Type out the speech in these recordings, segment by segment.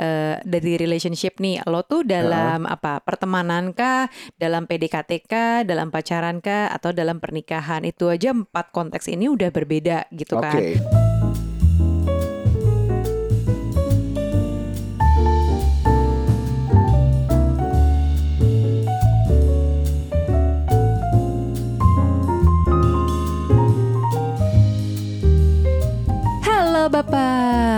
uh, dari relationship nih, lo tuh dalam uh. apa pertemanan kah, dalam PDKT kah, dalam pacaran kah, atau dalam pernikahan itu aja empat konteks ini udah berbeda gitu okay. kan. Bapak.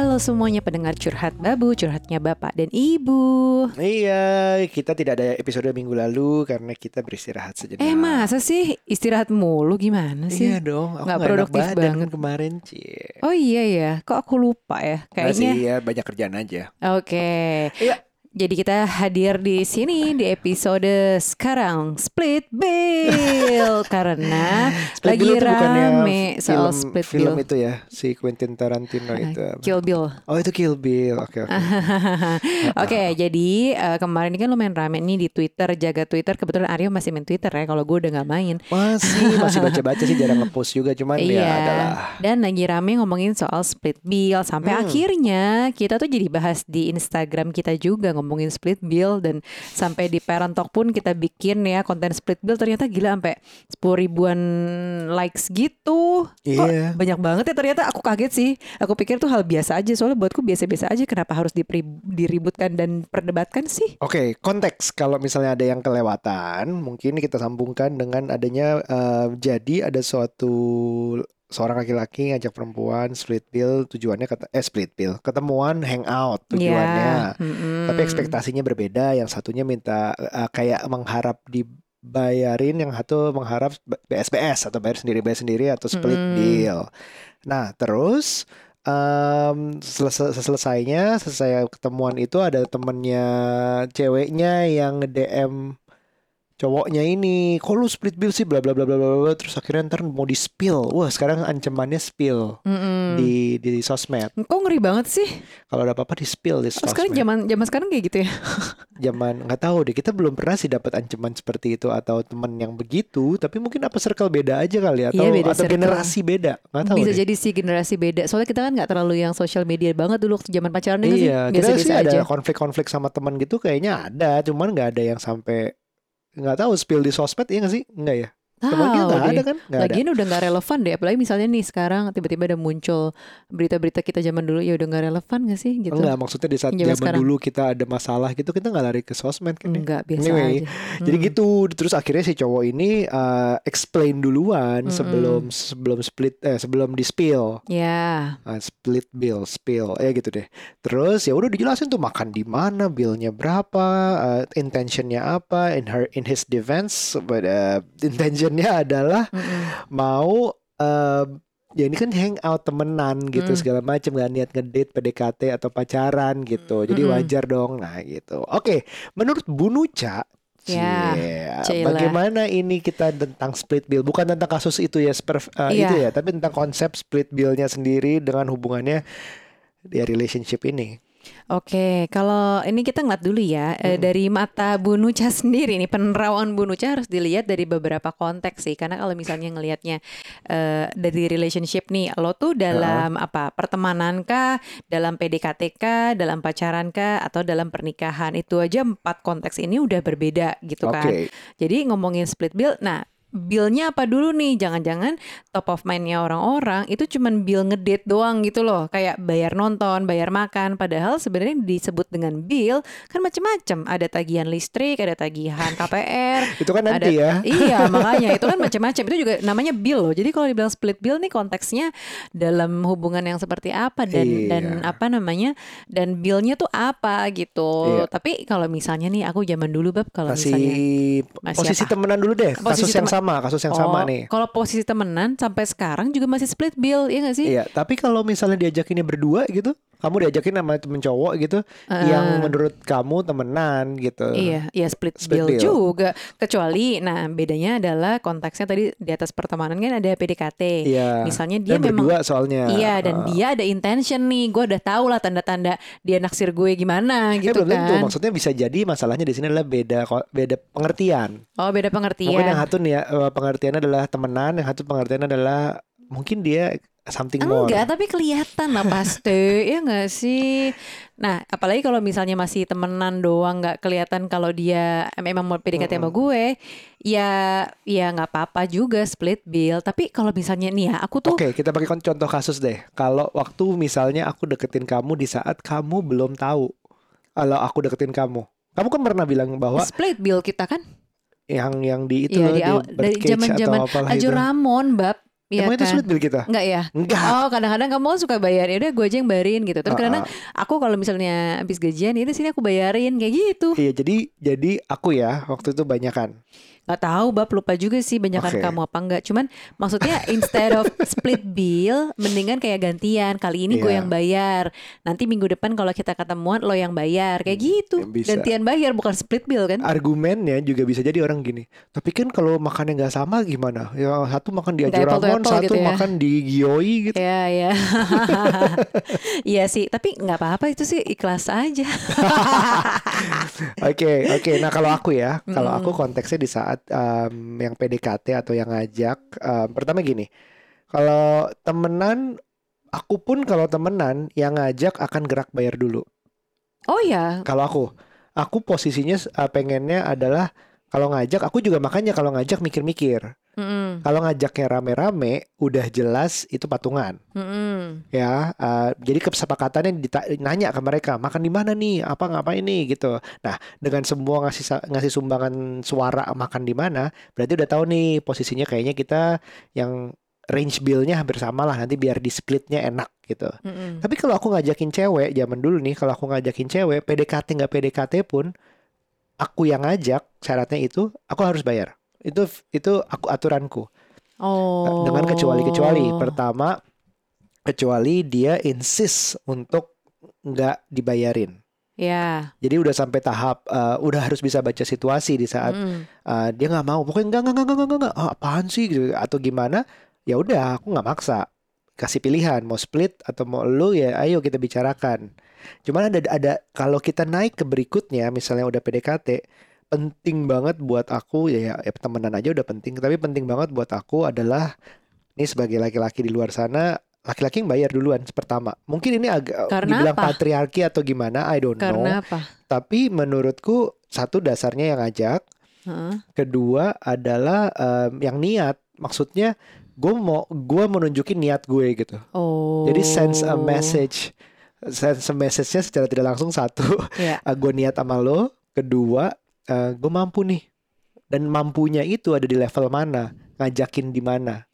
Halo semuanya pendengar curhat Babu, curhatnya Bapak dan Ibu. Iya, kita tidak ada episode minggu lalu karena kita beristirahat sejenak. Eh masa sih istirahat mulu gimana sih? Iya dong, aku gak produktif enak banget kemarin cie. Oh iya ya, kok aku lupa ya? Kayaknya. Masih ya banyak kerjaan aja. Oke. Okay. Iya. Jadi kita hadir di sini di episode sekarang Split Bill karena split lagi bill rame soal film, Split film Bill. Film itu ya si Quentin Tarantino uh, itu. Kill Bill. Oh itu Kill Bill. Oke okay, oke. Okay. oke, okay, jadi uh, kemarin kan lumayan rame nih di Twitter, jaga Twitter. Kebetulan Aryo masih main Twitter ya. Kalau gue udah nggak main. Masih masih baca-baca sih jarang ngepost juga cuman ya iya, ya adalah. Dan lagi rame ngomongin soal Split Bill sampai hmm. akhirnya kita tuh jadi bahas di Instagram kita juga ngomongin Split Bill dan sampai di parent talk pun kita bikin ya konten split bill ternyata gila sampai sepuluh ribuan likes gitu. Iya. Yeah. banyak banget ya ternyata aku kaget sih. Aku pikir tuh hal biasa aja soalnya buatku biasa-biasa aja kenapa harus diributkan dan perdebatkan sih? Oke, okay, konteks kalau misalnya ada yang kelewatan, mungkin kita sambungkan dengan adanya uh, jadi ada suatu seorang laki-laki ngajak perempuan split bill tujuannya kata eh split bill ketemuan hangout tujuannya yeah. mm-hmm. tapi ekspektasinya berbeda yang satunya minta uh, kayak mengharap dibayarin yang satu mengharap BSBS atau bayar sendiri bayar sendiri atau split mm. bill nah terus um, selesai selesainya selesai ketemuan itu ada temennya ceweknya yang DM cowoknya ini kok lu split bill sih? Bla bla bla bla bla terus akhirnya ntar mau di spill wah sekarang ancamannya spill mm -mm. di di sosmed. Kok ngeri banget sih? Kalau ada apa-apa di spill di oh, sosmed. sekarang zaman zaman sekarang kayak gitu ya? Zaman nggak tahu deh. Kita belum pernah sih dapat ancaman seperti itu atau teman yang begitu. Tapi mungkin apa circle beda aja kali ya? Atau iya, beda atau circle. generasi beda? Nggak tahu bisa deh. jadi sih generasi beda. Soalnya kita kan nggak terlalu yang sosial media banget dulu zaman pacaran iya, sih? Biasa kita sih ada konflik-konflik sama teman gitu kayaknya ada. Cuman nggak ada yang sampai nggak tahu spill di sosmed iya nggak sih? Nggak ya Tahu nggak ada kan? Gak Lagian ada. udah nggak relevan deh. Apalagi misalnya nih sekarang tiba-tiba ada muncul berita-berita kita zaman dulu ya udah nggak relevan gak sih gitu? Enggak, maksudnya di saat zaman, zaman dulu kita ada masalah gitu kita nggak lari ke sosmed kan? Ya? Enggak, biasa anyway, aja. Hmm. Jadi gitu. Terus akhirnya si cowok ini uh, explain duluan hmm. sebelum sebelum split eh sebelum di spill. Ya. Yeah. Uh, split bill, spill, ya gitu deh. Terus ya udah dijelasin tuh makan di mana, billnya berapa, uh, intentionnya apa. In her in his defense, but uh, intentionnya adalah mm-hmm. mau uh, ya ini kan hangout temenan gitu mm. segala macam gak niat ngedate PDKT atau pacaran gitu jadi mm-hmm. wajar dong nah gitu oke menurut Bu Nuca Ya, yeah. bagaimana ini kita tentang split bill? Bukan tentang kasus itu ya, sper, uh, yeah. itu ya, tapi tentang konsep split billnya sendiri dengan hubungannya di relationship ini. Oke, kalau ini kita ngeliat dulu ya hmm. dari mata Bu Nuca sendiri nih penerawan Bu Nuca harus dilihat dari beberapa konteks sih karena kalau misalnya ngelihatnya uh, dari relationship nih lo tuh dalam uh. apa pertemanan kah, dalam PDKT kah, dalam pacaran kah atau dalam pernikahan itu aja empat konteks ini udah berbeda gitu okay. kan. Jadi ngomongin split bill, nah billnya apa dulu nih? Jangan-jangan top of mindnya orang-orang itu cuman bill ngedate doang gitu loh. Kayak bayar nonton bayar makan. Padahal sebenarnya disebut dengan bill kan macam-macam ada tagihan listrik ada tagihan KPR itu kan nanti ada, ya? Iya makanya. Itu kan macam-macam itu juga namanya bill loh. Jadi kalau dibilang split bill nih konteksnya dalam hubungan yang seperti apa dan iya. dan apa namanya dan billnya tuh apa gitu. Iya. tapi kalau misalnya nih aku zaman dulu bab kalau misalnya posisi temenan dulu deh posisi kasus yang sama, kasus yang oh, sama nih. Kalau posisi temenan sampai sekarang juga masih split bill, ya gak sih? Iya, tapi kalau misalnya diajakinnya berdua gitu, kamu diajakin sama temen cowok gitu uh, yang menurut kamu temenan gitu. Iya, iya split, split bill, bill juga. Kecuali nah bedanya adalah konteksnya tadi di atas pertemanan kan ada PDKT. Iya. Misalnya dia dan memang berdua soalnya. Iya, dan uh. dia ada intention nih. Gue udah tahu lah tanda-tanda dia naksir gue gimana eh, gitu eh, kan. Tentu. Maksudnya bisa jadi masalahnya di sini adalah beda beda pengertian. Oh, beda pengertian. Mungkin yang satu nih ya eh, pengertiannya adalah temenan, yang satu pengertiannya adalah mungkin dia something more. Enggak, tapi kelihatan lah pasti, ya nggak sih. Nah, apalagi kalau misalnya masih temenan doang, nggak kelihatan kalau dia memang mau PDKT sama gue, ya ya nggak apa-apa juga split bill. Tapi kalau misalnya nih ya, aku tuh Oke, kita pakai contoh kasus deh. Kalau waktu misalnya aku deketin kamu di saat kamu belum tahu kalau aku deketin kamu. Kamu kan pernah bilang bahwa split bill kita kan, yang yang di itu loh, di di dari atau apalah Ajo. Ramon, bab. Iya Emang itu kan? split bill kita? Enggak ya? Enggak. Oh kadang-kadang kamu kan suka bayar ya udah gue aja yang bayarin gitu. Terus kadang Ah, aku kalau misalnya habis gajian ya sini aku bayarin kayak gitu. Iya, jadi jadi aku ya waktu itu banyakan. Gak tahu bab lupa juga sih banyakan Oke. kamu apa enggak. Cuman maksudnya instead of split bill, mendingan kayak gantian. Kali ini gue Iya. yang bayar. Nanti minggu depan kalau kita ketemuan lo yang bayar kayak gitu. Hmm, bisa. Gantian bayar bukan split bill kan? Argumennya juga bisa jadi orang gini. Tapi kan kalau makannya nggak sama gimana? Ya satu makan di Nggak Ajo Ramon, apple-to-apple satu gitu ya. makan di Gioi gitu. Ya ya. Iya sih, tapi nggak apa-apa itu sih ikhlas aja. Oke, oke. Nah, kalau aku ya, kalau aku konteksnya di saat em, yang PDKT atau yang ngajak, em, pertama gini. Kalau temenan, aku pun kalau temenan yang ngajak akan gerak bayar dulu. Oh ya, Kalau aku, aku posisinya eh, pengennya adalah kalau ngajak, aku juga makanya kalau ngajak mikir-mikir. Mm-mm. Kalau ngajaknya rame-rame, udah jelas itu patungan. Mm-mm. ya eh, jadi kesepakatannya nanya ke mereka makan di mana nih apa ngapain nih gitu nah dengan semua ngasih ngasih sumbangan suara makan di mana berarti udah tahu nih posisinya kayaknya kita yang range bill-nya hampir sama lah nanti biar di splitnya enak gitu Mm-mm. tapi kalau aku ngajakin cewek zaman dulu nih kalau aku ngajakin cewek PDKT nggak PDKT pun aku yang ngajak syaratnya itu aku harus bayar itu itu aku aturanku Oh. dengan kecuali-kecuali. Pertama, kecuali dia insist untuk nggak dibayarin. Ya. Jadi udah sampai tahap eh, udah harus bisa baca situasi di saat Mm-mm. eh, dia nggak mau. Pokoknya enggak enggak enggak enggak, enggak. Ah, apaan sih gitu atau gimana? Ya udah, aku nggak maksa. Kasih pilihan mau split atau mau lu ya ayo kita bicarakan. Cuman ada ada kalau kita naik ke berikutnya misalnya udah PDKT penting banget buat aku ya, ya, ya temenan aja udah penting tapi penting banget buat aku adalah ini sebagai laki-laki di luar sana laki-laki yang bayar duluan pertama mungkin ini agak Karena dibilang apa? patriarki atau gimana I don't know Karena apa? tapi menurutku satu dasarnya yang ngajak Heeh. kedua adalah em, yang niat maksudnya gue mau gue menunjukin niat gue gitu Oh. jadi sense a message sense a message-nya secara tidak langsung satu Ya. gue niat sama lo kedua gue mampu nih. Dan mampunya itu ada di level mana? Ngajakin di mana?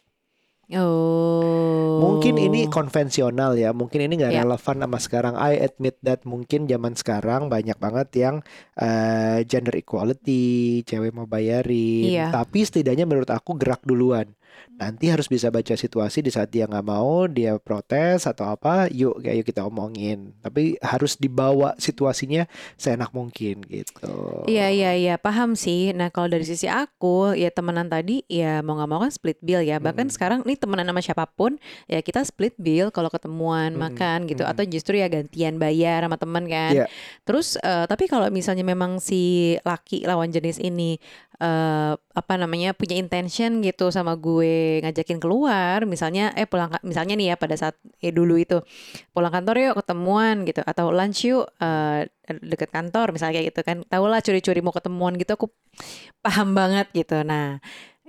Oh. mungkin ini konvensional ya. Mungkin ini nggak Ya. relevan sama sekarang. I admit that mungkin zaman sekarang banyak banget yang eh, gender equality cewek mau bayarin. Iya. tapi setidaknya menurut aku gerak duluan nanti harus bisa baca situasi di saat dia nggak mau dia protes atau apa yuk ayo kita omongin tapi harus dibawa situasinya seenak mungkin gitu Iya iya iya paham sih. Nah kalau dari sisi aku ya temenan tadi ya mau nggak mau kan split bill ya. Bahkan Mm-mm. sekarang nih temenan sama siapa pun ya kita split bill kalau ketemuan Mm-mm, makan gitu mm-mm. atau justru ya gantian bayar sama teman kan. Iya. Terus eh, tapi kalau misalnya memang si laki lawan jenis ini eh apa namanya punya intention gitu sama gue ngajakin keluar. Misalnya eh pulang misalnya nih ya pada saat eh dulu itu pulang kantor yuk ketemuan gitu. Atau lunch yuk eh, deket kantor misalnya kayak gitu kan. Tau lah curi-curi mau ketemuan gitu aku paham banget gitu. Nah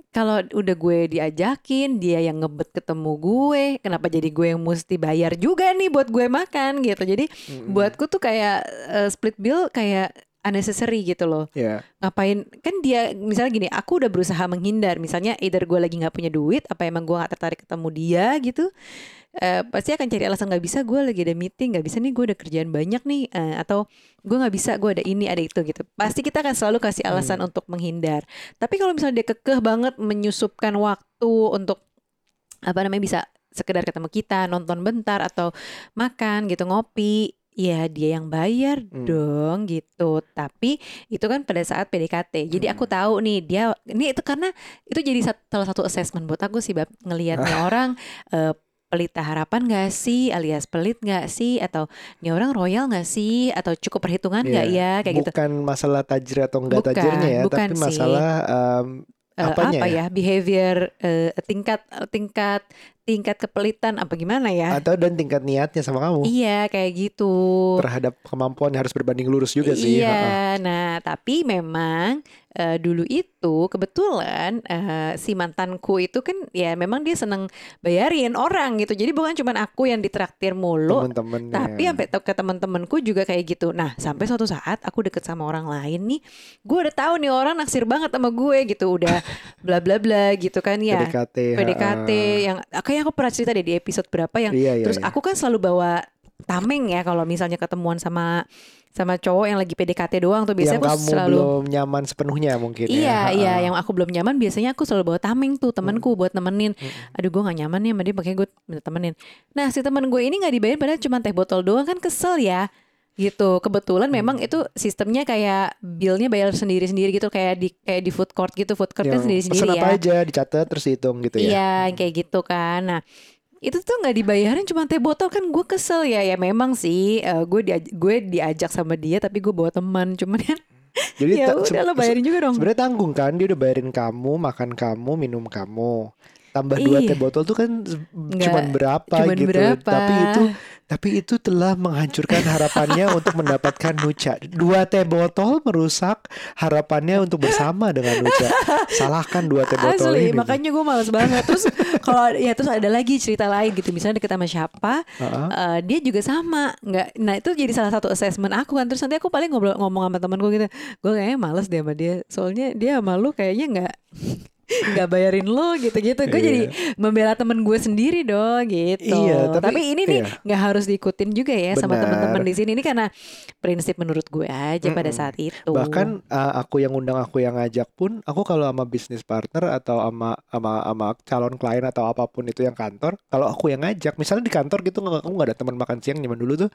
kalau udah gue diajakin dia yang ngebet ketemu gue kenapa jadi gue yang mesti bayar juga nih buat gue makan gitu. Jadi Mm-mm. buatku tuh kayak eh, split bill kayak unnecessary gitu loh. Ya ngapain? Kan dia misalnya gini aku udah berusaha menghindar. Misalnya either gue lagi nggak punya duit apa emang gue nggak tertarik ketemu dia gitu Eh, pasti akan cari alasan nggak bisa. Gue lagi ada meeting nggak bisa nih gue ada kerjaan banyak nih Eh, atau gue nggak bisa gue ada ini ada itu gitu. Pasti kita akan selalu kasih alasan untuk menghindar. Tapi kalau misalnya dia kekeh banget menyusupkan waktu untuk apa namanya bisa sekedar ketemu kita nonton bentar atau makan gitu ngopi ya dia yang bayar Hmm. dong gitu tapi itu kan pada saat PDKT jadi aku tahu nih dia ini itu karena itu jadi sat- salah satu assessment buat aku sih bab ngelihatnya orang eh, pelita harapan gak sih alias pelit gak sih atau ini orang royal gak sih atau cukup perhitungan gak Iya. ya kayak gitu bukan masalah tajir atau enggak Bukan, tajirnya ya bukan tapi sih. masalah em, Apanya apa ya? ya behavior eh, tingkat tingkat tingkat kepelitan apa gimana ya? Atau dan tingkat niatnya sama kamu Iya, kayak gitu. terhadap kemampuan yang harus berbanding lurus juga sih. Iya, nah tapi memang eh, dulu itu kebetulan eh, si mantanku itu kan ya memang dia seneng bayarin orang gitu. Jadi bukan cuma aku yang ditraktir mulu, Temen-temennya. tapi sampai ke teman-temanku juga kayak gitu. Nah, sampai suatu saat aku deket sama orang lain nih, gue udah tahu nih orang naksir banget sama gue gitu, udah bla bla bla gitu kan ya. PDKT. PDKT heeh. yang kayak aku pernah cerita deh di episode berapa yang Iya, iya, terus iya. aku kan selalu bawa tameng ya kalau misalnya ketemuan sama sama cowok yang lagi PDKT doang tuh biasanya yang aku kamu selalu belum nyaman sepenuhnya mungkin Iya ya. iya Heeh. yang aku belum nyaman biasanya aku selalu bawa tameng tuh temanku buat nemenin. Aduh gue gak nyaman nih sama dia makanya gue minta temenin. Nah si temen gue ini nggak dibayar padahal cuma teh botol doang kan kesel ya gitu kebetulan memang itu sistemnya kayak billnya bayar sendiri sendiri gitu kayak di kayak di food court gitu food court Yang sendiri sendiri apa ya aja dicatat terus hitung gitu ya. Iya, kayak gitu kan. Nah, itu tuh nggak dibayarin cuma teh botol kan gue kesel ya. Ya memang sih eh, gue dia gue diajak sama dia tapi gue bawa teman. Cuman kan Jadi ya udah lo bayarin juga dong. Sebenarnya tanggung kan dia udah bayarin kamu, makan kamu, minum kamu. Tambah dua Iya. teh botol tuh kan cuman berapa cuman gitu. berapa. Tapi itu tapi itu telah menghancurkan harapannya untuk mendapatkan Nuca. Dua teh botol merusak harapannya untuk bersama dengan Nuca. Salahkan dua teh botol Asli, ini. makanya gue males banget. Terus kalau ya terus ada lagi cerita lain gitu. Misalnya deket sama siapa, Heeh. eh, dia juga sama. Nggak, nah itu jadi salah satu assessment aku kan. Terus nanti aku paling ngobrol ngomong sama temanku gitu. Gue kayaknya males deh sama dia. Soalnya dia sama lu kayaknya nggak nggak bayarin lo gitu-gitu. Gue Iya. jadi membela temen gue sendiri dong gitu. Iya, tapi, tapi- ini nih iya. nggak harus diikutin juga ya sama Benar. teman-teman di sini. Ini karena prinsip menurut gue aja pada Mm-mm. saat itu. Bahkan uh, aku yang undang aku yang ngajak pun aku kalau sama bisnis partner atau sama sama sama calon klien atau apa pun itu yang kantor, kalau aku yang ngajak, misalnya di kantor gitu nggak aku nggak ada teman makan siang zaman dulu tuh,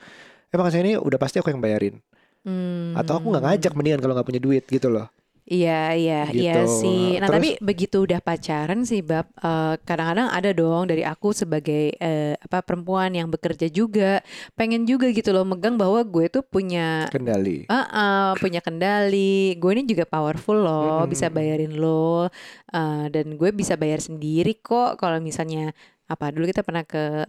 eh makan siang ini udah pasti aku yang bayarin. Hmm. Atau aku nggak ngajak mendingan kalau nggak punya duit gitu loh. Iya, iya, iya Gitu. sih. Nah, Terus- tapi begitu udah pacaran sih, Bab, eh, kadang-kadang ada dong dari aku sebagai eh, apa perempuan yang bekerja juga, pengen juga gitu loh megang bahwa gue tuh punya Kendali. Ah, ah, punya kendali. Gue ini juga powerful loh, Mm-mm. bisa bayarin lo, eh, dan gue bisa bayar sendiri kok. Kalau misalnya apa dulu kita pernah ke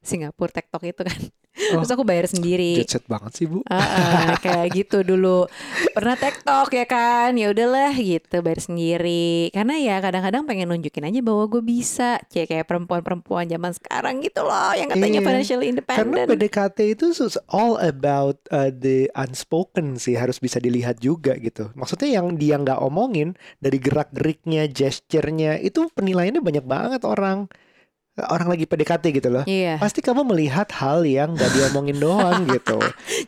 Singapura TikTok itu kan, Oh. terus aku bayar sendiri. Jet banget sih bu. Ah, ah, kayak gitu dulu pernah TikTok ya kan ya udahlah gitu bayar sendiri karena ya kadang-kadang pengen nunjukin aja bahwa gue bisa kayak kayak perempuan-perempuan zaman sekarang gitu loh yang katanya Iya. financially Karena independent PDKT itu all about uh, the unspoken sih harus bisa dilihat juga gitu. Maksudnya yang dia nggak omongin dari gerak-geriknya, gesturnya itu penilaiannya banyak banget orang orang lagi PDKT gitu loh. Iya, Pasti kamu melihat hal yang nggak diomongin doang gitu.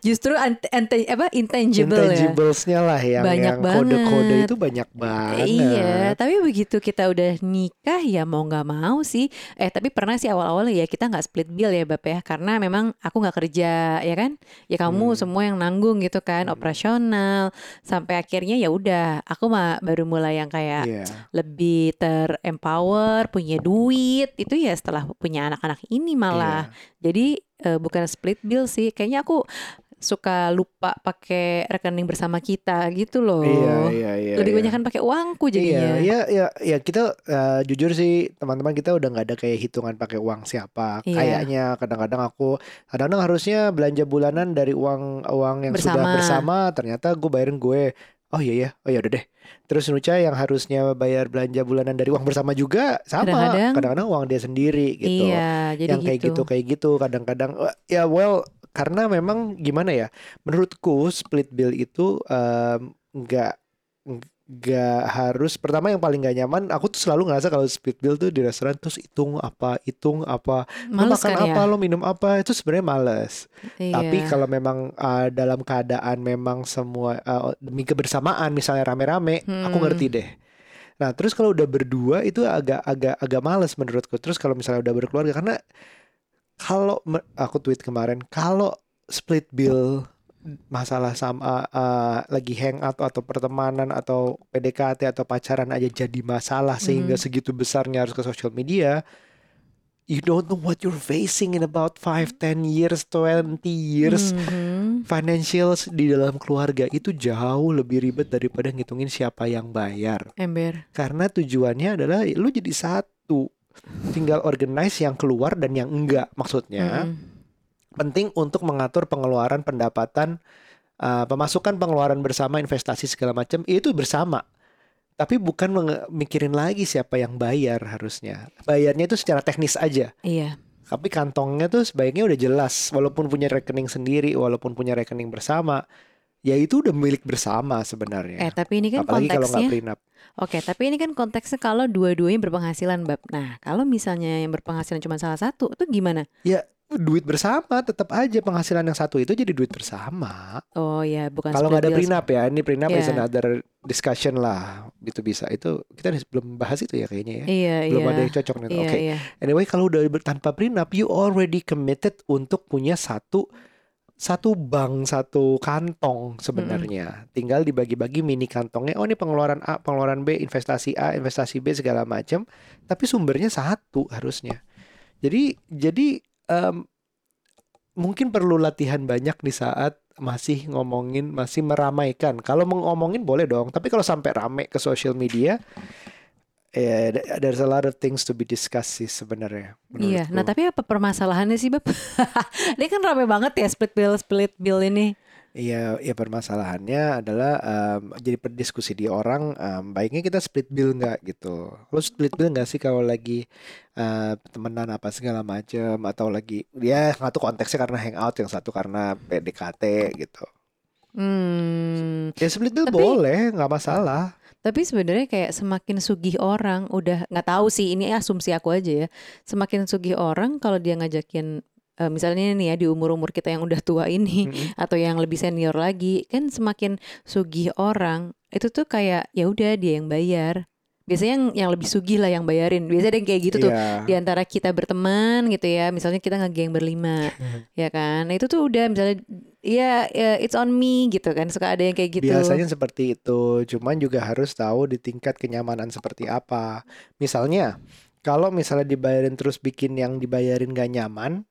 justru ante- apa intangible ya. Intangibles-nya lah yang Banyak yang kode-kode itu banyak banget. Iya, tapi begitu kita udah nikah ya mau nggak mau sih. Eh tapi pernah sih awal-awal ya kita nggak split bill ya Bap ya, karena memang aku nggak kerja ya kan. Ya kamu Hmm. semua yang nanggung gitu kan, operasional. Sampai akhirnya ya udah, aku mah baru mulai yang kayak Iya. lebih terempower, punya duit. Itu ya setelah punya anak-anak ini malah. Jadi eh, bukan split bill sih. Kayaknya aku suka lupa pakai rekening bersama kita gitu loh. Iya, iya, iya. Lebih iya. banyak kan pakai uangku Iya, jadinya. iya, iya, iya. Kita eh, jujur sih teman-teman kita udah nggak ada kayak hitungan pakai uang siapa. Iya. Kayaknya kadang-kadang aku, kadang-kadang harusnya belanja bulanan dari uang uang yang sudah Bersama. bersama. Ternyata gue bayarin gue. Oh iya ya, oh ya udah deh. Terus Nucha yang harusnya bayar belanja bulanan dari uang bersama juga sama. Kadang-kadang. Uang dia sendiri gitu. Iya, jadi yang kayak gitu kayak gitu kadang-kadang eh, ya well karena memang gimana ya menurutku split bill itu nggak nggak harus pertama yang paling nggak nyaman aku tuh selalu ngerasa kalau split bill tuh di restoran terus hitung apa hitung apa lo Males makan kan apa ya. lo minum apa itu sebenarnya males Iya. tapi kalau memang uh, dalam keadaan memang semua uh, demi kebersamaan misalnya rame-rame, aku Hmm. ngerti deh. Nah, terus kalau udah berdua itu agak agak agak males menurutku. Terus kalau misalnya udah berkeluarga karena kalau aku tweet kemarin kalau split bill masalah sama uh, lagi hangout atau pertemanan atau PDKT atau pacaran aja jadi masalah sehingga Mhm. segitu besarnya harus ke social media you don't know what you're facing in about 5 10 years 20 years Mhm. financials di dalam keluarga itu jauh lebih ribet daripada ngitungin siapa yang bayar Ember. karena tujuannya adalah lu jadi satu tinggal organize yang keluar dan yang enggak maksudnya Mm-mm. Penting untuk mengatur pengeluaran pendapatan uh, pemasukan pengeluaran bersama investasi segala macam itu bersama tapi bukan mikirin lagi siapa yang bayar harusnya bayarnya itu secara teknis aja Iya. tapi kantongnya tuh sebaiknya udah jelas walaupun punya rekening sendiri walaupun punya rekening bersama ya itu udah milik bersama sebenarnya Eh tapi ini kan apalagi kalau konteksnya. prenup Oke, tapi ini kan konteksnya kalau dua-duanya berpenghasilan, Bab. Nah, kalau misalnya yang berpenghasilan cuma salah satu, itu gimana? ya duit bersama tetap aja penghasilan yang satu itu jadi duit bersama Oh ya, bukan Kalau nggak ada prenup ya, ini prenup is Iya. another discussion lah. Itu bisa. Itu kita belum bahas itu ya kayaknya ya. Iya, Belum iya. ada yang cocok nih. Iya, Oke. iya. Anyway, kalau udah tanpa prenup, you already committed untuk punya satu satu bank, satu kantong sebenarnya. Tinggal dibagi-bagi mini kantongnya. Oh, ini pengeluaran A, pengeluaran B, investasi A, investasi B segala macam. Tapi sumbernya satu harusnya. Jadi jadi em, mungkin perlu latihan banyak di saat masih ngomongin, masih meramaikan. Kalau mau ngomongin boleh dong, tapi kalau sampai rame ke social media, eh, th- there's a lot of things to be discussed sih sebenarnya. Iya. Nah, tapi apa permasalahannya sih, Bab? ini kan rame banget ya split bill, split bill ini. Iya, ya permasalahannya adalah em, jadi berdiskusi di orang, em, baiknya kita split bill nggak gitu. Lo split bill nggak sih kalau lagi eh, temenan apa segala macem atau lagi ya satu konteksnya karena hangout, yang satu karena PDKT gitu. Hmm. Ya split bill Tapi- boleh, nggak masalah. Tapi sebenarnya kayak semakin sugih orang udah nggak tahu sih ini asumsi aku aja ya. Semakin sugih orang kalau dia ngajakin eh, misalnya nih ya di umur-umur kita yang udah tua ini Mm-mm. atau yang lebih senior lagi kan semakin sugih orang itu tuh kayak ya udah dia yang bayar. Biasanya yang yang lebih sugih lah yang bayarin. Biasanya ada yang kayak gitu tuh Iya. di antara kita berteman gitu ya. Misalnya kita ngegeng berlima, ya kan. Nah, itu tuh udah misalnya ya, ya it's on me gitu kan. Suka ada yang kayak gitu. Biasanya seperti itu, cuman juga harus tahu di tingkat kenyamanan seperti apa. Misalnya, kalau misalnya dibayarin terus bikin yang dibayarin gak nyaman,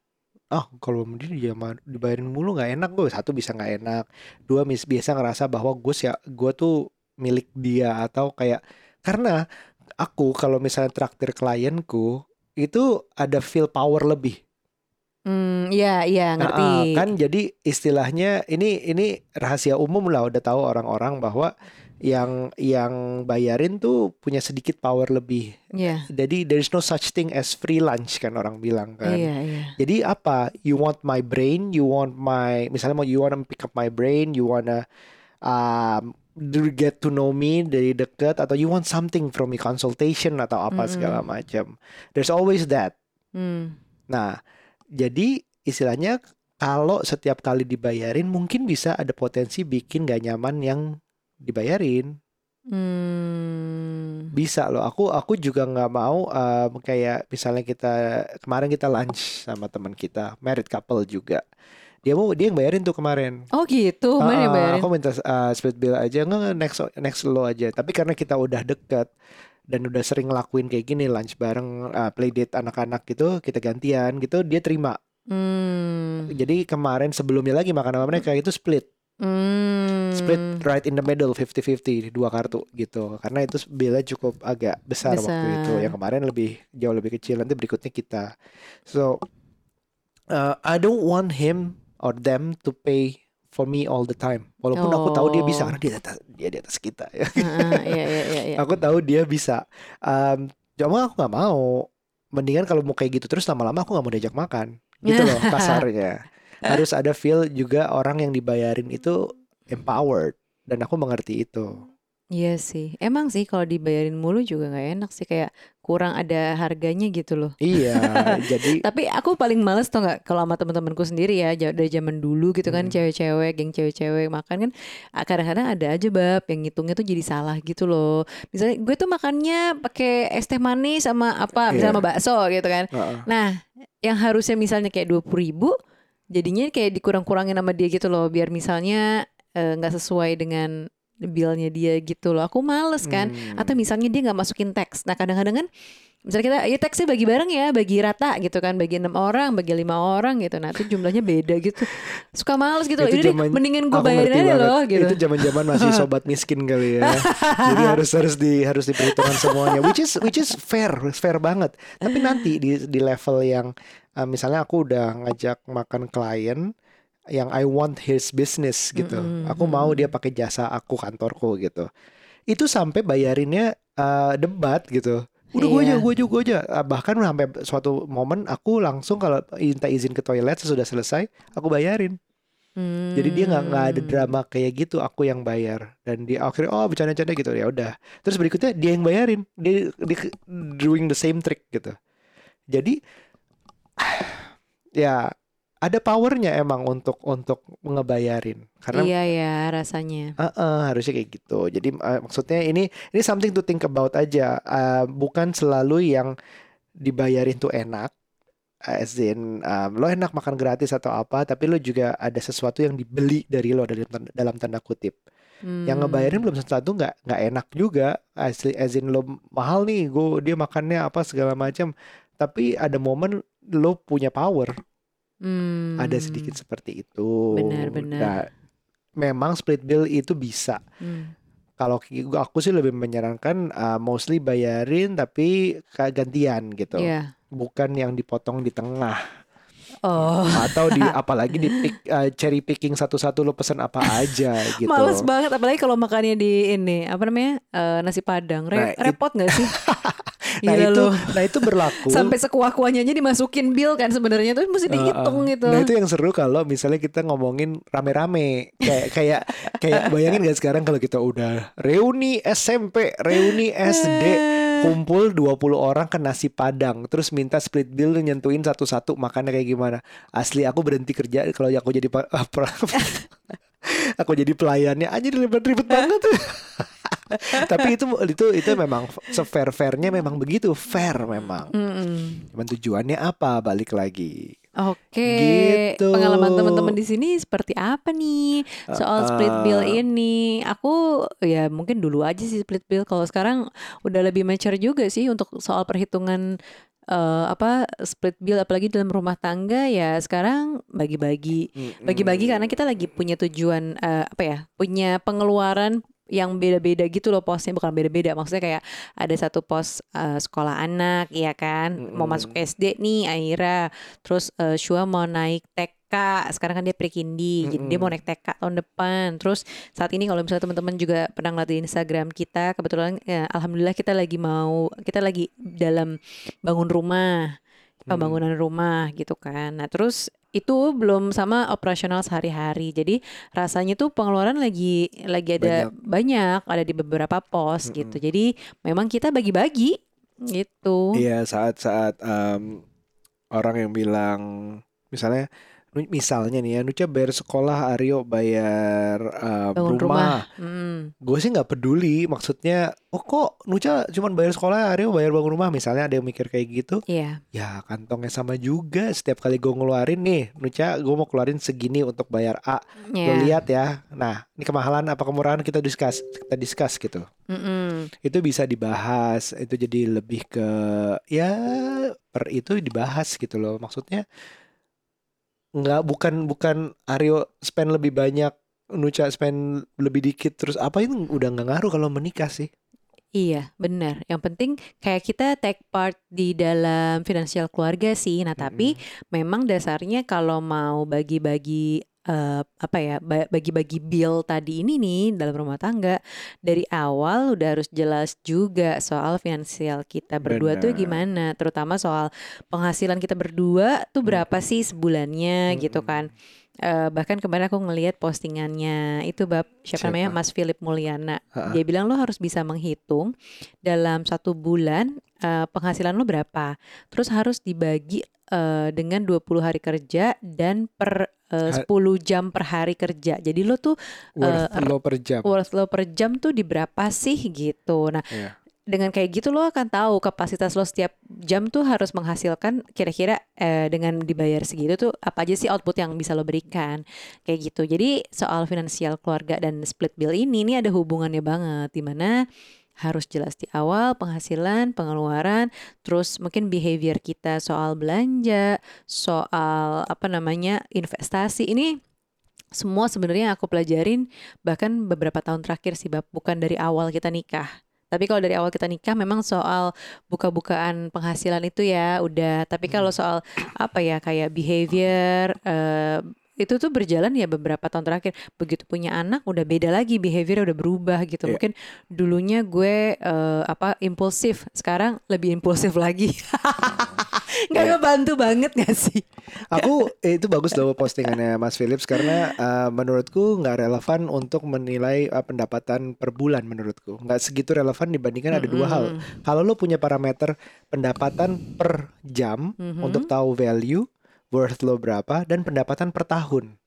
ah kalau dia dijaman- dibayarin mulu nggak enak gue. Satu bisa nggak enak, dua mis biasa ngerasa bahwa gue ya gue tuh milik dia atau kayak karena aku kalau misalnya traktir klienku itu ada feel power lebih. Hmm, ya, ya, Nah, ngerti. ah, kan jadi istilahnya ini ini rahasia umum lah udah tahu orang-orang bahwa yang yang bayarin tuh punya sedikit power lebih. Iya, Jadi there is no such thing as free lunch kan orang bilang kan. iya, iya. Jadi apa? You want my brain, you want my misalnya mau you wanna pick up my brain, you wanna um, get to know me dari dekat atau you want something from me consultation atau apa segala Mm-mm. macam. There's always that. Hmm, Nah, jadi istilahnya kalau setiap kali dibayarin mungkin bisa ada potensi bikin gak nyaman yang dibayarin. hmm, Bisa loh. Aku aku juga nggak mau em, kayak misalnya kita kemarin kita lunch sama teman kita, married couple juga. Dia mau dia yang bayarin tuh kemarin. Oh gitu, mana yang bayarin? Aku minta uh, split bill aja nggak next next lo aja. Tapi karena kita udah deket dan udah sering ngelakuin kayak gini lunch bareng, uh, play date anak-anak gitu, kita gantian gitu, dia terima. Hmm, Jadi kemarin sebelumnya lagi makan sama mereka itu split, hmm, split right in the middle 50-50 dua kartu gitu. Karena itu billnya cukup agak besar, waktu itu. Besar. Yang kemarin lebih jauh lebih kecil. Nanti berikutnya kita. So uh, I don't want him or them to pay for me all the time. Walaupun aku tahu dia bisa Oh. karena dia di atas, dia di atas kita ya. Ah, ah, iya, iya, iya, iya. Aku tahu dia bisa. Um, cuma aku nggak mau. Mendingan kalau mau kayak gitu terus lama-lama aku nggak mau diajak makan. Gitu loh kasarnya. Harus ada feel juga orang yang dibayarin itu empowered dan aku mengerti itu. Iya sih, emang sih kalau dibayarin mulu juga nggak enak sih kayak kurang ada harganya gitu loh. Iya, jadi Tapi aku paling males tau nggak kalau sama teman-temanku sendiri ya dari zaman dulu gitu kan Hmm. cewek-cewek, geng cewek-cewek makan kan kadang-kadang ada aja bab yang ngitungnya tuh jadi salah gitu loh. Misalnya gue tuh makannya pakai es teh manis sama apa, misalnya sama bakso gitu kan. Heeh. Nah, yang harusnya misalnya kayak dua ribu, jadinya kayak dikurang-kurangin sama dia gitu loh, biar misalnya eh, nggak sesuai dengan billnya dia gitu loh. Aku males kan. Hmm. Atau misalnya dia nggak masukin teks. Nah kadang-kadang kan misalnya kita ya teksnya bagi bareng ya, bagi rata gitu kan, bagi enam orang, bagi lima orang gitu. Nah itu jumlahnya beda gitu. Suka males gitu. Itu Jadi zaman- mendingan gue bayarin aja banget. loh gitu. Itu zaman-zaman masih sobat miskin kali ya. Jadi harus harus di harus diperhitungkan semuanya. Which is which is fair, fair banget. Tapi nanti di di level yang uh, misalnya aku udah ngajak makan klien yang I want his business gitu. Mm-mm, Aku mau dia pakai jasa aku kantorku gitu. Itu sampai bayarinnya uh, debat gitu. Udah gue aja, Iya. gue aja, gue aja. Uh, Bahkan sampai suatu momen aku langsung kalau minta izin ke toilet sesudah selesai, aku bayarin. Jadi dia nggak nggak ada Hmm. drama kayak gitu, aku yang bayar dan dia akhirnya oh bercanda-canda gitu ya udah. Terus berikutnya dia yang bayarin, dia, dia doing the same trick gitu. Jadi ya ada powernya emang untuk untuk ngebayarin karena Iya ya rasanya. Heeh, harusnya kayak gitu. Jadi eh, maksudnya ini ini something to think about aja. Eh, bukan selalu yang dibayarin tuh enak. Eh, As in, um, lo enak makan gratis atau apa, tapi lo juga ada sesuatu yang dibeli dari lo dalam tanda, dalam tanda kutip. Yang Hmm. ngebayarin belum tentu nggak nggak enak juga. Asli, as in lo mahal nih, gue dia makannya apa segala macam. Tapi ada momen lo punya power. Hmm. Ada sedikit seperti itu. Benar, benar. Nah, memang split bill itu bisa. Hmm. Kalau aku sih lebih menyarankan uh, mostly bayarin tapi kayak gantian gitu. Iya. Bukan yang dipotong di tengah Oh. atau di apalagi di pick, uh, cherry picking satu-satu lo pesen apa aja gitu. Males banget apalagi kalau makannya di ini apa namanya eh, nasi padang Nah, Re- it- repot nggak sih Nah Gila itu lu. nah itu berlaku. sampai sekuah-kuahnya aja dimasukin bill kan sebenarnya tuh mesti Uh, uh. dihitung gitu Nah itu yang seru kalau misalnya kita ngomongin rame-rame kayak kayak kayak bayangin gak sekarang kalau kita udah reuni SMP, reuni SD, kumpul 20 orang ke nasi padang terus minta split bill nyentuhin satu-satu makannya kayak gimana. Asli aku berhenti kerja kalau aku jadi aku jadi pelayannya aja ribet-ribet banget. Tapi itu itu itu memang sefair fairnya memang begitu fair memang. Mm-mm. Cuman tujuannya apa? Balik lagi. Oke, Gitu. pengalaman teman-teman di sini seperti apa nih soal split bill Uh, ini? Aku ya mungkin dulu aja sih split bill. Kalau sekarang udah lebih mature juga sih untuk soal perhitungan eh, apa split bill, apalagi dalam rumah tangga ya sekarang bagi-bagi, bagi-bagi karena kita lagi punya tujuan eh, apa ya, punya pengeluaran yang beda-beda gitu loh posnya bukan beda-beda maksudnya kayak ada satu pos eh, sekolah anak ya kan? Mau Mm-mm. masuk SD nih Aira. Terus eh, Shua mau naik TK sekarang kan dia pre-kindi jadi dia mau naik TK tahun depan. Terus saat ini kalau misalnya teman-teman juga pernah ngeliat di Instagram kita kebetulan ya, alhamdulillah kita lagi mau kita lagi dalam bangun rumah pembangunan rumah gitu kan. Nah terus itu belum sama operasional sehari-hari. Jadi rasanya tuh pengeluaran lagi lagi ada banyak, ada di beberapa pos gitu. Jadi memang kita bagi-bagi gitu. Iya saat-saat em, orang yang bilang misalnya misalnya nih ya Nucha bayar sekolah Aryo bayar bangun rumah, rumah, Hmm. gue sih nggak peduli maksudnya oh kok Nucha cuman bayar sekolah Aryo bayar bangun rumah misalnya ada yang mikir kayak gitu. Iya, ya kantongnya sama juga. Setiap kali gue ngeluarin nih Nucha gue mau keluarin segini untuk bayar A. Lo Iya. lihat ya. Nah ini kemahalan apa kemurahan kita discuss kita discuss gitu. Mm-mm. itu bisa dibahas itu jadi lebih ke ya per itu dibahas gitu loh. Maksudnya nggak bukan bukan Aryo spend lebih banyak Nucha spend lebih dikit terus apa itu udah nggak ngaruh kalau menikah sih Iya, benar. Yang penting kayak kita take part di dalam finansial keluarga sih. Nah, tapi memang dasarnya kalau mau bagi-bagi eh, apa ya, ba- bagi-bagi bill tadi ini nih dalam rumah tangga dari awal udah harus jelas juga soal finansial kita berdua tuh Benar. gimana, terutama soal penghasilan kita berdua tuh berapa sih sebulannya gitu Mm-mm. kan. Eh, bahkan kemarin aku ngelihat postingannya itu bab siapa, namanya Siapa? Mas Philip Mulyana. Ha-ha. Dia bilang lo harus bisa menghitung dalam satu bulan eh, penghasilan lo berapa. Terus harus dibagi eh, dengan 20 hari kerja dan per Eh, 10 jam per hari kerja. Jadi lo tuh worth Eh, lo per jam worth lo per jam tuh di berapa sih gitu. Nah, Iya. dengan kayak gitu lo akan tahu kapasitas lo setiap jam tuh harus menghasilkan kira-kira eh, dengan dibayar segitu tuh apa aja sih output yang bisa lo berikan kayak gitu. Jadi soal finansial keluarga dan split bill ini ini ada hubungannya banget di mana harus jelas di awal penghasilan, pengeluaran, terus mungkin behavior kita soal belanja, soal apa namanya investasi ini semua sebenarnya aku pelajarin bahkan beberapa tahun terakhir sih bab bukan dari awal kita nikah tapi kalau dari awal kita nikah memang soal buka-bukaan penghasilan itu ya udah. Tapi kalau hmm. soal apa ya kayak behavior uh, itu tuh berjalan ya beberapa tahun terakhir. Begitu punya anak udah beda lagi behavior udah berubah gitu. Yeah. Mungkin dulunya gue uh, apa impulsif, sekarang lebih impulsif lagi. Gak yeah. ngebantu banget gak sih? Aku eh, itu bagus loh postingannya Mas Philips karena uh, menurutku nggak relevan untuk menilai uh, pendapatan per bulan menurutku. Nggak segitu relevan dibandingkan ada mm -hmm. dua hal. Kalau lo punya parameter pendapatan per jam mm -hmm. untuk tahu value worth lo berapa dan pendapatan per tahun.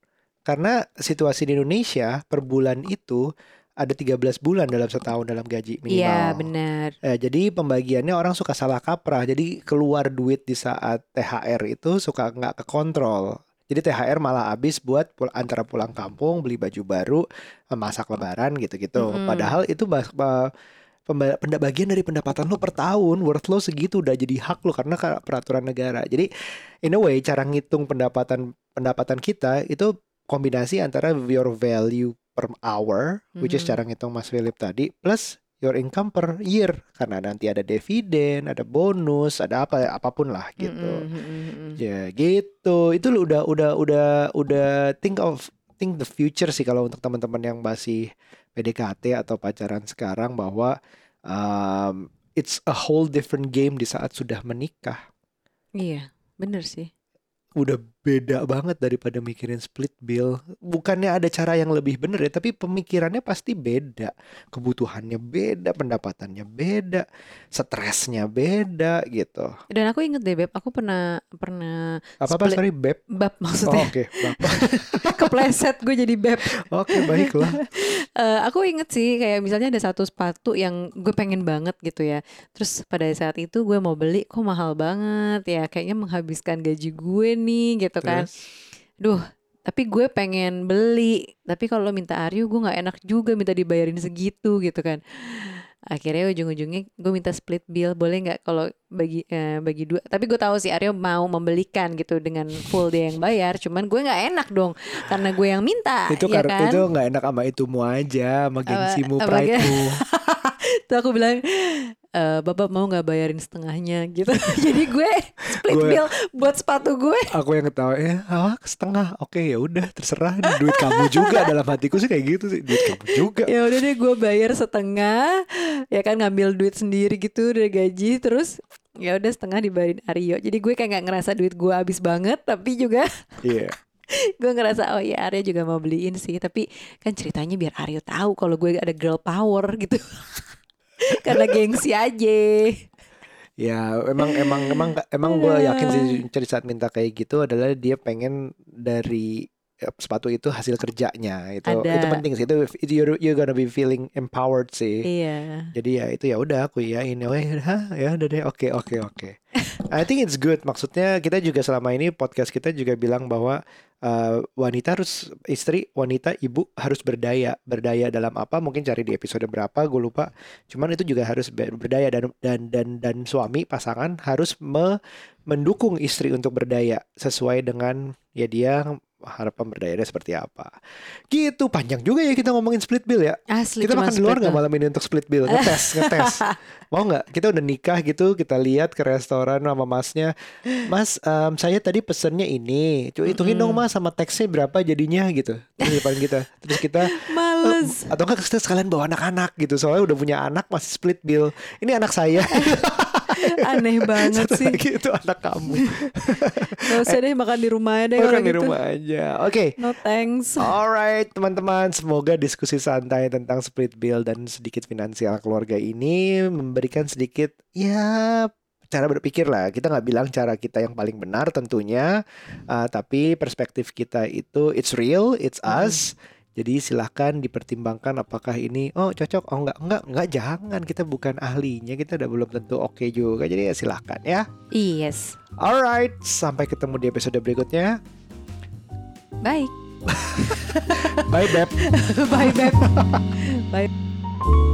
Karena situasi di Indonesia per bulan itu ada 13 bulan dalam setahun dalam gaji minimal. Iya, benar. Eh, jadi pembagiannya orang suka salah kaprah. Jadi keluar duit di saat THR itu suka nggak kekontrol. Jadi THR malah habis buat pul antara pulang kampung, beli baju baru, eh, masak lebaran gitu-gitu. Mm -hmm. Padahal itu bagian dari pendapatan lo per tahun, worth lo segitu udah jadi hak lo karena peraturan negara. Jadi in a way cara ngitung pendapatan pendapatan kita itu kombinasi antara your value per hour, mm-hmm. which is mm-hmm. cara ngitung Mas Philip tadi, plus your income per year karena nanti ada dividen, ada bonus, ada apa apa pun lah gitu. Mm-hmm. Ya gitu. Itu lu udah udah udah udah think of think the future sih kalau untuk teman-teman yang masih PDKT atau pacaran sekarang bahwa um, it's a whole different game di saat sudah menikah. Iya, bener sih udah beda banget daripada mikirin split bill. Bukannya ada cara yang lebih bener ya, tapi pemikirannya pasti beda. Kebutuhannya beda, pendapatannya beda, stresnya beda gitu. Dan aku inget deh Beb, aku pernah pernah apa apa sorry Beb? Bab maksudnya. Oh, Oke, okay. Kepleset gue jadi Beb. Oke, okay, baiklah. uh, aku inget sih kayak misalnya ada satu sepatu yang gue pengen banget gitu ya. Terus pada saat itu gue mau beli kok mahal banget ya, kayaknya menghabiskan gaji gue nih gitu kan. Duh, tapi gue pengen beli. Tapi kalau minta Aryo gue nggak enak juga minta dibayarin segitu gitu kan. Akhirnya ujung-ujungnya gue minta split bill, boleh nggak kalau bagi eh, bagi dua. Tapi gue tahu si Aryo mau membelikan gitu dengan full dia yang bayar. Cuman gue nggak enak dong karena gue yang minta. Itu ya kan? itu nggak enak sama itumu aja, sama gengsimu, pride-mu. Tuh aku bilang uh, bapak mau nggak bayarin setengahnya? Gitu. Jadi gue split gue, bill buat sepatu gue. Aku yang ketawa ya ah, setengah? Oke ya udah terserah. Duit kamu juga. Dalam hatiku sih kayak gitu sih duit kamu juga. Ya udah deh gue bayar setengah ya kan ngambil duit sendiri gitu dari gaji. Terus ya udah setengah dibayarin Aryo jadi gue kayak nggak ngerasa duit gue habis banget tapi juga iya. yeah. gue ngerasa oh iya Aryo juga mau beliin sih. Tapi kan ceritanya biar Aryo tahu kalau gue ada girl power gitu karena gengsi aja. Ya emang emang emang emang gue yakin sih cari saat minta kayak gitu adalah dia pengen dari sepatu itu hasil kerjanya. Itu Ada. itu penting sih. Itu you you gonna be feeling empowered sih. Iya. Jadi ya itu ya udah aku ya ini. Oh ya ya udah deh. Oke oke oke. I think it's good. Maksudnya kita juga selama ini podcast kita juga bilang bahwa uh, wanita harus istri wanita ibu harus berdaya. Berdaya dalam apa? Mungkin cari di episode berapa gue lupa. Cuman itu juga harus berdaya dan dan dan dan suami pasangan harus me, mendukung istri untuk berdaya sesuai dengan ya dia harapan berdayanya seperti apa. Gitu panjang juga ya kita ngomongin split bill ya. Asli kita makan di luar nggak malam ini untuk split bill? Ngetes, ngetes. Mau nggak? Kita udah nikah gitu, kita lihat ke restoran sama masnya. Mas, um, saya tadi pesennya ini. Coba hitungin mm -hmm. dong mas sama teksnya berapa jadinya gitu. Terus depan kita. Terus kita males. Atau enggak kita sekalian bawa anak-anak gitu. Soalnya udah punya anak masih split bill. Ini anak saya. Aneh banget Satu sih. Lagi itu anak kamu. Gak usah deh makan di rumah aja deh Makan di gitu. rumah aja. Oke. Okay. No thanks. Alright teman-teman, semoga diskusi santai tentang split bill dan sedikit finansial keluarga ini memberikan sedikit ya cara berpikir lah kita nggak bilang cara kita yang paling benar tentunya uh, tapi perspektif kita itu it's real it's us Jadi silahkan dipertimbangkan apakah ini oh cocok oh enggak enggak enggak jangan kita bukan ahlinya kita udah belum tentu oke juga jadi ya silahkan ya. Yes. Alright sampai ketemu di episode berikutnya. Baik. Bye Beb. Bye Beb. Bye.